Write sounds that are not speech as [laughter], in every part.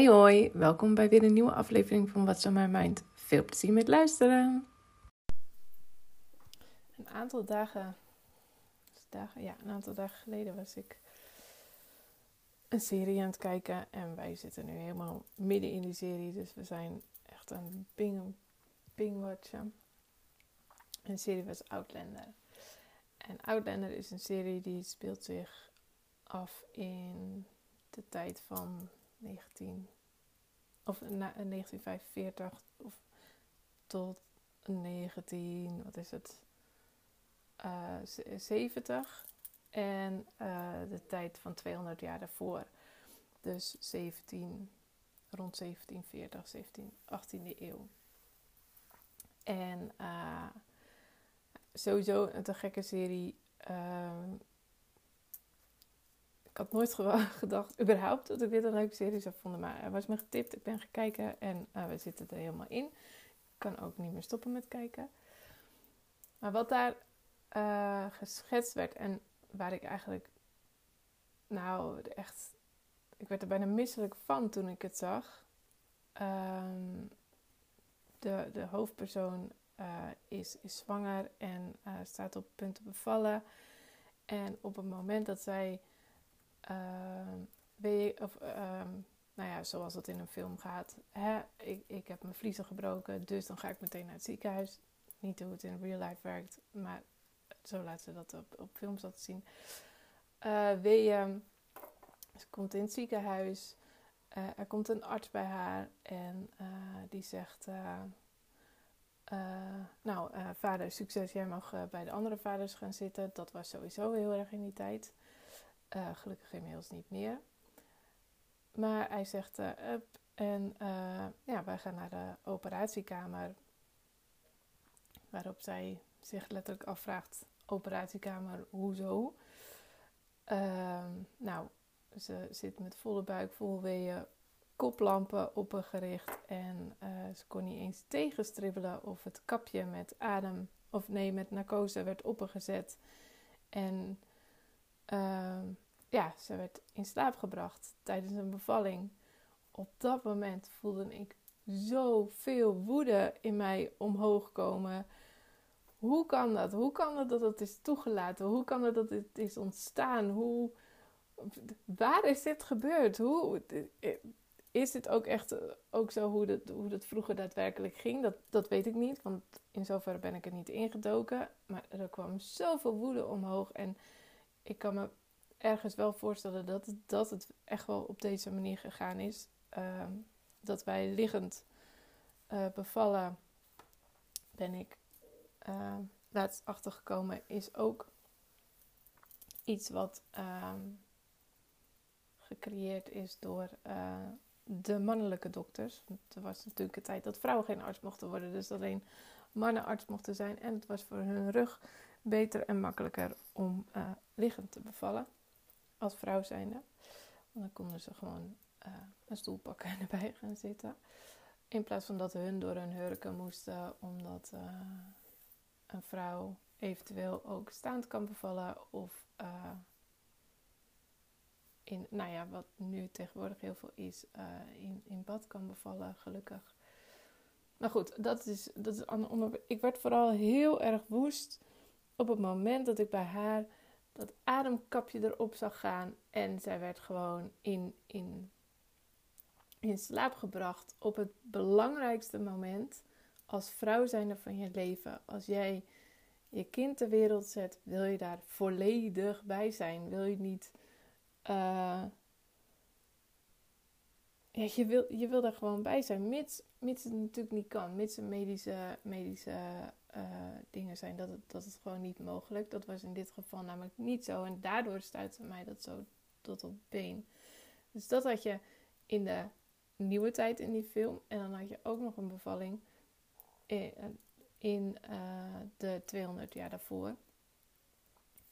Hey hoi, welkom bij weer een nieuwe aflevering van What's on My Mind. Veel plezier met luisteren. Een aantal dagen, dagen, ja, een aantal dagen geleden was ik een serie aan het kijken en wij zitten nu helemaal midden in die serie, dus we zijn echt aan bing, bing watchen. En de serie was Outlander. En Outlander is een serie die speelt zich af in de tijd van 19, of na, 1945 of tot 19, wat is het, uh, 70 en uh, de tijd van 200 jaar daarvoor. Dus 17, rond 1740, 17, 18e eeuw. En uh, sowieso een te gekke serie. Ik had nooit [laughs] gedacht, überhaupt, dat ik dit een leuke serie zou vonden. Maar er was me getipt, ik ben gekeken en uh, we zitten er helemaal in. Ik kan ook niet meer stoppen met kijken. Maar wat daar uh, geschetst werd en waar ik eigenlijk, nou echt, ik werd er bijna misselijk van toen ik het zag. Um, de, de hoofdpersoon uh, is, is zwanger en staat op punt te bevallen. En op het moment dat zij, weet, of, nou ja, zoals het in een film gaat, hè, ik, ik heb mijn vliezen gebroken, dus dan ga ik meteen naar het ziekenhuis. Niet hoe het in real life werkt, maar zo laten ze dat op, op films laten zien. Uh, komt in het ziekenhuis, er komt een arts bij haar en die zegt nou, vader, succes, jij mag bij de andere vaders gaan zitten. Dat was sowieso heel erg in die tijd. Gelukkig inmiddels niet meer. Maar hij zegt up en ja, wij gaan naar de operatiekamer. Waarop zij zich letterlijk afvraagt, operatiekamer, hoezo? Ehm, nou, ze zit met volle buik, vol weeën, koplampen op haar gericht en ze kon niet eens tegenstribbelen of het kapje met adem, of nee, met narcose werd opgezet. En uh, ja, ze werd in slaap gebracht tijdens een bevalling. Op dat moment voelde ik zoveel woede in mij omhoog komen. Hoe kan dat? Hoe kan het dat het is toegelaten? Hoe kan het dat is ontstaan? Hoe, waar is dit gebeurd? Hoe, is het ook echt ook zo hoe dat, hoe dat vroeger daadwerkelijk ging? Dat, dat weet ik niet, want in zoverre ben ik er niet ingedoken. Maar er kwam zoveel woede omhoog. En ik kan me ergens wel voorstellen dat het, dat het echt wel op deze manier gegaan is. Uh, dat wij liggend uh, bevallen, ben ik uh, laatst achtergekomen, is ook iets wat ehm, gecreëerd is door de mannelijke dokters. Er was natuurlijk een tijd dat vrouwen geen arts mochten worden, dus alleen mannen arts mochten zijn. En het was voor hun rug beter en makkelijker om uh, liggend te bevallen als vrouw zijnde. Want dan konden ze gewoon uh, een stoel pakken en erbij gaan zitten. In plaats van dat hun door hun hurken moesten, omdat uh, een vrouw eventueel ook staand kan bevallen of in, nou ja, wat nu tegenwoordig heel veel is, in, in bad kan bevallen, gelukkig. Maar goed, dat is, dat is een onderwerp. Ik werd vooral heel erg woest op het moment dat ik bij haar dat ademkapje erop zag gaan. En zij werd gewoon in, in, in slaap gebracht op het belangrijkste moment als vrouw zijnde van je leven. Als jij je kind ter wereld zet, wil je daar volledig bij zijn. Wil je niet uh, ja, je, wil, je wil daar gewoon bij zijn, mits, mits het natuurlijk niet kan. Mits er medische, medische uh, dingen zijn, dat het, dat het gewoon niet mogelijk. Dat was in dit geval namelijk niet zo. En daardoor stuitte mij dat zo tot op been. Dus dat had je in de nieuwe tijd in die film. En dan had je ook nog een bevalling in, in uh, de 200 jaar daarvoor.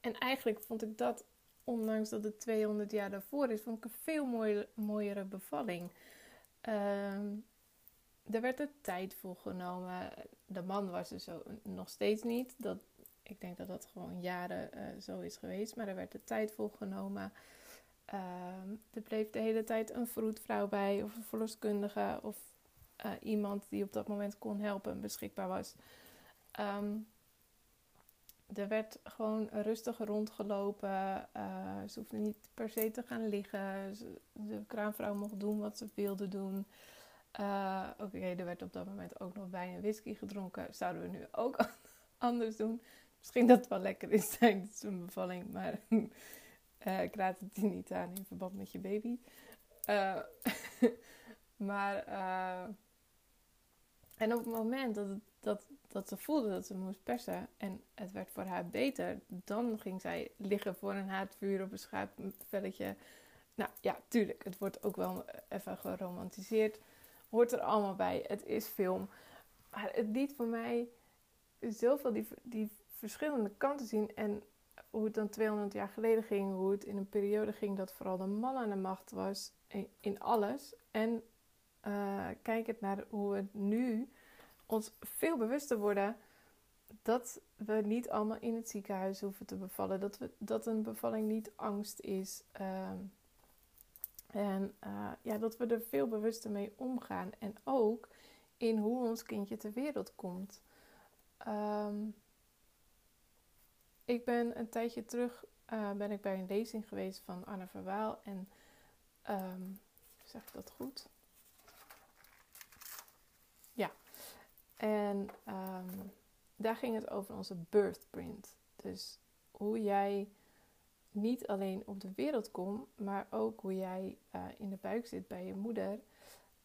En eigenlijk vond ik dat ondanks dat het 200 jaar daarvoor is, vond ik een veel mooier, mooiere bevalling. Uh, er werd er tijd voor genomen. De man was er zo nog steeds niet. Dat, ik denk dat dat gewoon jaren uh, zo is geweest. Maar er werd de tijd voor genomen. Ehm, er bleef de hele tijd een vroedvrouw bij of een verloskundige of eh, iemand die op dat moment kon helpen en beschikbaar was. Ehm, er werd gewoon rustig rondgelopen. Uh, ze hoefde niet per se te gaan liggen. de kraamvrouw mocht doen wat ze wilde doen. Uh, Oké, er werd op dat moment ook nog wijn en whisky gedronken. Zouden we nu ook [laughs] anders doen? Misschien dat het wel lekker is [laughs] tijdens een bevalling, maar uh, [laughs] ik raad het niet aan in verband met je baby. Uh, maar, en op het moment dat, dat, dat ze voelde dat ze moest persen en het werd voor haar beter, dan ging zij liggen voor een haardvuur op een schaapvelletje. Nou ja, tuurlijk, het wordt ook wel even geromantiseerd hoort er allemaal bij. Het is film. Maar het liet voor mij zoveel die, die verschillende kanten zien. En hoe het dan 200 jaar geleden ging. Hoe het in een periode ging dat vooral de man aan de macht was. In, alles. En uh, kijkend naar hoe we nu ons veel bewuster worden dat we niet allemaal in het ziekenhuis hoeven te bevallen. Dat, we, dat een bevalling niet angst is. Uh, en uh, ja, dat we er veel bewuster mee omgaan. En ook in hoe ons kindje ter wereld komt. Um, ik ben een tijdje terug uh, ben ik bij een lezing geweest van Anne Verwaal. En um, zeg ik dat goed? Ja. En um, daar ging het over onze birthprint. Dus hoe jij niet alleen op de wereld komt, maar ook hoe jij uh, in de buik zit bij je moeder.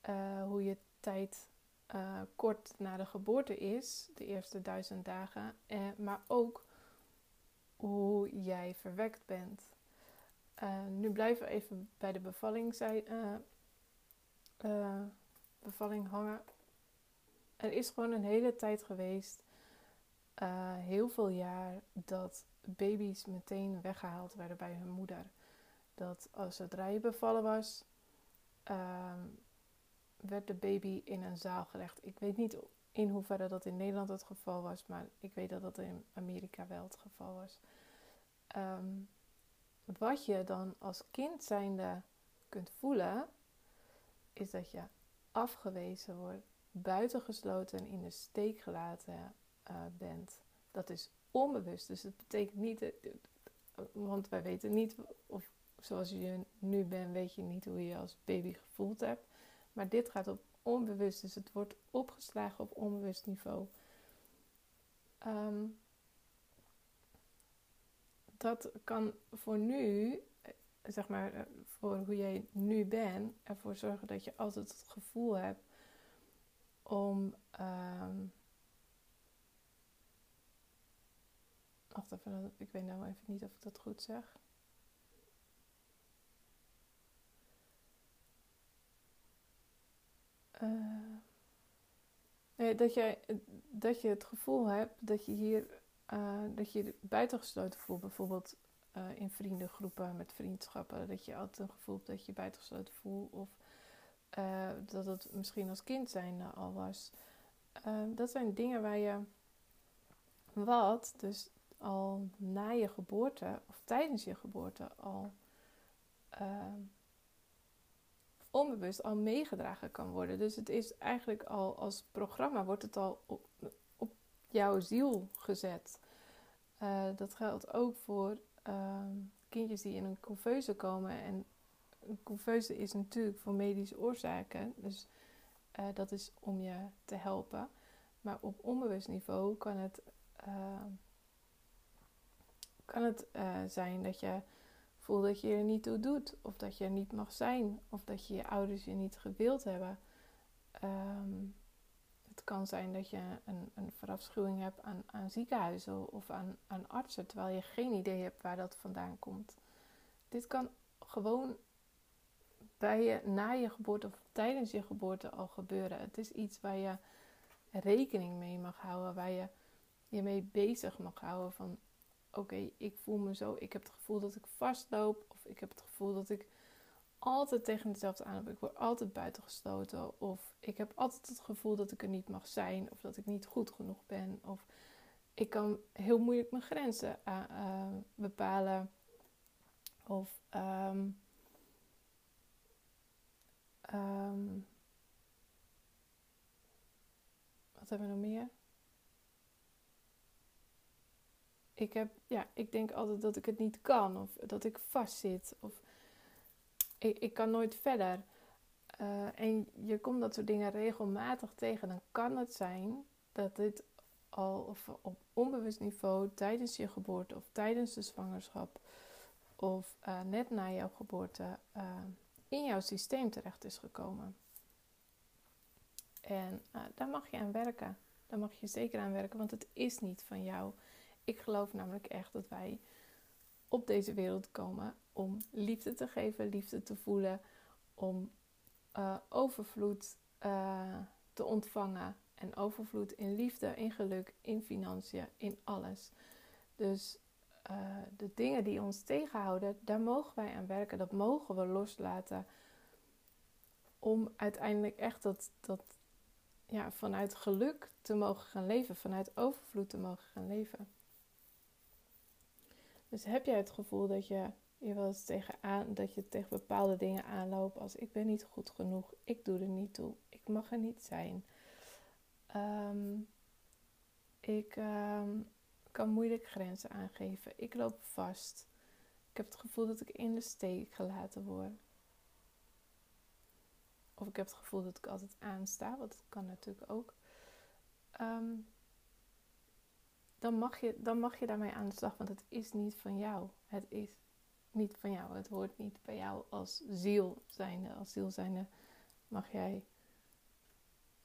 Uh, hoe je tijd uh, kort na de geboorte is, de eerste duizend dagen. maar ook hoe jij verwekt bent. nu blijven we even bij de bevalling, bevalling hangen. Er is gewoon een hele tijd geweest, heel veel jaar, dat baby's meteen weggehaald werden bij hun moeder. Dat als het je bevallen was, ehm, werd de baby in een zaal gelegd. Ik weet niet in hoeverre dat in Nederland het geval was, maar ik weet dat dat in Amerika wel het geval was. Ehm, wat je dan als kind zijnde kunt voelen, is dat je afgewezen wordt, buitengesloten en in de steek gelaten uh, bent. Dat is onbewust. Dus het betekent niet, want wij weten niet, of zoals je nu bent, weet je niet hoe je als baby gevoeld hebt. Maar dit gaat op onbewust, dus het wordt opgeslagen op onbewust niveau. Um, dat kan voor nu, zeg maar, voor hoe jij nu bent, ervoor zorgen dat je altijd het gevoel hebt om um, Wacht ik weet nou even niet of ik dat goed zeg. Uh, dat, jij, dat je het gevoel hebt dat je hier uh, dat je buitengesloten voelt. Bijvoorbeeld uh, in vriendengroepen met vriendschappen. Dat je altijd een gevoel hebt dat je buitengesloten voelt. Of dat het misschien als kind zijn al was. dat zijn dingen waar je wat, dus al na je geboorte of tijdens je geboorte al uh, onbewust al meegedragen kan worden. Dus het is eigenlijk al als programma wordt het al op, op jouw ziel gezet. Uh, dat geldt ook voor uh, kindjes die in een couveuse komen. En een couveuse is natuurlijk voor medische oorzaken. Dus uh, dat is om je te helpen. Maar op onbewust niveau kan het kan het uh, zijn dat je voelt dat je er niet toe doet, of dat je er niet mag zijn, of dat je je ouders je niet gewild hebben. Um, het kan zijn dat je een, een verafschuwing hebt aan, aan ziekenhuizen of aan, aan artsen, terwijl je geen idee hebt waar dat vandaan komt. Dit kan gewoon bij je, na je geboorte of tijdens je geboorte al gebeuren. Het is iets waar je rekening mee mag houden, waar je je mee bezig mag houden. Van oké, ik voel me zo, ik heb het gevoel dat ik vastloop, of ik heb het gevoel dat ik altijd tegen hetzelfde aan heb. Ik word altijd buitengesloten, of ik heb altijd het gevoel dat ik er niet mag zijn, of dat ik niet goed genoeg ben, of ik kan heel moeilijk mijn grenzen uh, bepalen, of um, Ehm, wat hebben we nog meer? Ik, heb, ja, ik denk altijd dat ik het niet kan of dat ik vastzit of ik, ik kan nooit verder. Uh, en je komt dat soort dingen regelmatig tegen, dan kan het zijn dat dit al of op onbewust niveau tijdens je geboorte of tijdens de zwangerschap of uh, net na jouw geboorte uh, in jouw systeem terecht is gekomen. En daar mag je aan werken. Daar mag je zeker aan werken, want het is niet van jou. Ik geloof namelijk echt dat wij op deze wereld komen om liefde te geven, liefde te voelen, om uh, overvloed uh, te ontvangen. En overvloed in liefde, in geluk, in financiën, in alles. Dus uh, de dingen die ons tegenhouden, daar mogen wij aan werken. Dat mogen we loslaten. Om uiteindelijk echt dat, dat ja, vanuit geluk te mogen gaan leven. Vanuit overvloed te mogen gaan leven. Dus heb jij het gevoel dat je je wel eens tegen aan, dat je tegen bepaalde dingen aanloopt als ik ben niet goed genoeg, ik doe er niet toe, ik mag er niet zijn. Um, ik um, kan moeilijk grenzen aangeven. Ik loop vast. Ik heb het gevoel dat ik in de steek gelaten word. Of ik heb het gevoel dat ik altijd aansta, want dat kan natuurlijk ook. Um, dan, mag je, dan mag je daarmee aan de slag, want het is niet van jou. Het is niet van jou. Het hoort niet bij jou als ziel zijnde. Als ziel zijnde mag jij.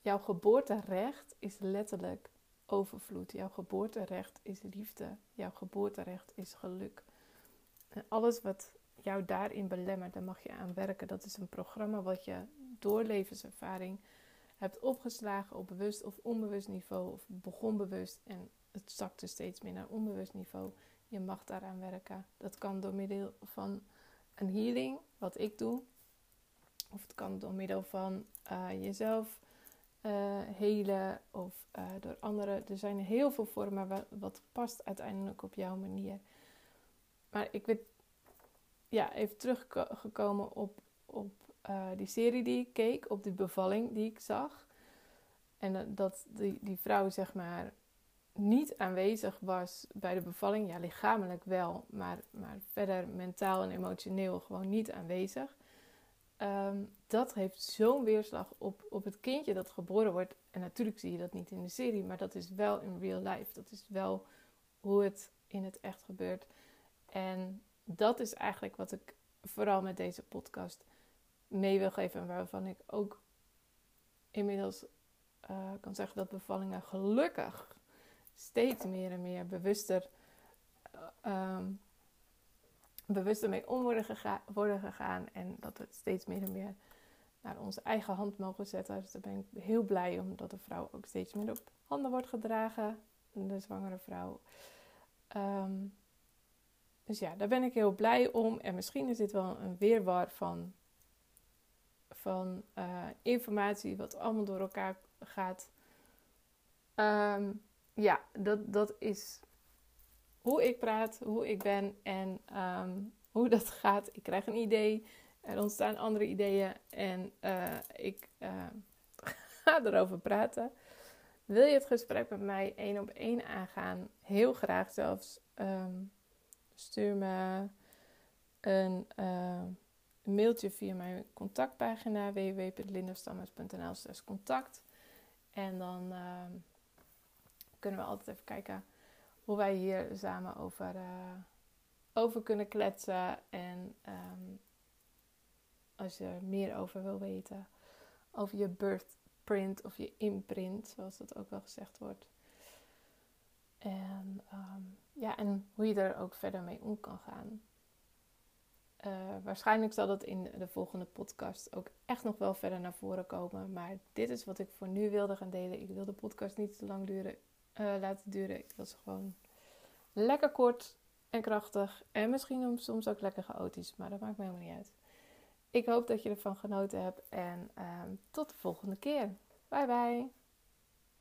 Jouw geboorterecht is letterlijk overvloed. Jouw geboorterecht is liefde. Jouw geboorterecht is geluk. En alles wat jou daarin belemmert, daar mag je aan werken. Dat is een programma wat je door levenservaring hebt opgeslagen op bewust of onbewust niveau. Of begon bewust en het zakte steeds meer naar onbewust niveau. Je mag daaraan werken. Dat kan door middel van een healing, wat ik doe. Of het kan door middel van uh, jezelf uh, helen of uh, door anderen. Er zijn heel veel vormen wat, wat, past uiteindelijk op jouw manier. Maar ik ben ja, even teruggekomen op, op die serie die ik keek, op die bevalling die ik zag. En dat die, die vrouw zeg maar niet aanwezig was bij de bevalling. Ja, lichamelijk wel, maar, maar verder mentaal en emotioneel gewoon niet aanwezig. Ehm, dat heeft zo'n weerslag op, op het kindje dat geboren wordt. En natuurlijk zie je dat niet in de serie, maar dat is wel in real life. Dat is wel hoe het in het echt gebeurt. En dat is eigenlijk wat ik vooral met deze podcast mee wil geven. En waarvan ik ook inmiddels uh, kan zeggen dat bevallingen gelukkig steeds meer en meer bewuster, um, bewuster mee om worden, worden gegaan. En dat we het steeds meer en meer naar onze eigen hand mogen zetten. Dus daar ben ik heel blij om dat de vrouw ook steeds meer op handen wordt gedragen. De zwangere vrouw. Um, dus ja, daar ben ik heel blij om. En misschien is dit wel een weerwar van, van uh, informatie wat allemaal door elkaar gaat. Um, ja, dat, dat is hoe ik praat, hoe ik ben en um, hoe dat [laughs] gaat. Ik krijg een idee, er ontstaan andere ideeën en uh, ik uh, [laughs] ga erover praten. Wil je het gesprek met mij één op één aangaan? Heel graag zelfs. Um, stuur me een, uh, een, mailtje via mijn contactpagina www.lindastammers.nl contact. En dan kunnen we altijd even kijken hoe wij hier samen over, uh, over kunnen kletsen. En um, als je er meer over wil weten, over je birthprint of je imprint, zoals dat ook wel gezegd wordt. En, um, ja, en hoe je er ook verder mee om kan gaan. Uh, waarschijnlijk zal dat in de volgende podcast ook echt nog wel verder naar voren komen. Maar dit is wat ik voor nu wilde gaan delen. Ik wil de podcast niet te lang duren uh, laten duren. Ik wil ze gewoon lekker kort en krachtig. En misschien soms ook lekker chaotisch, maar dat maakt me helemaal niet uit. Ik hoop dat je ervan genoten hebt en uh, tot de volgende keer. Bye bye.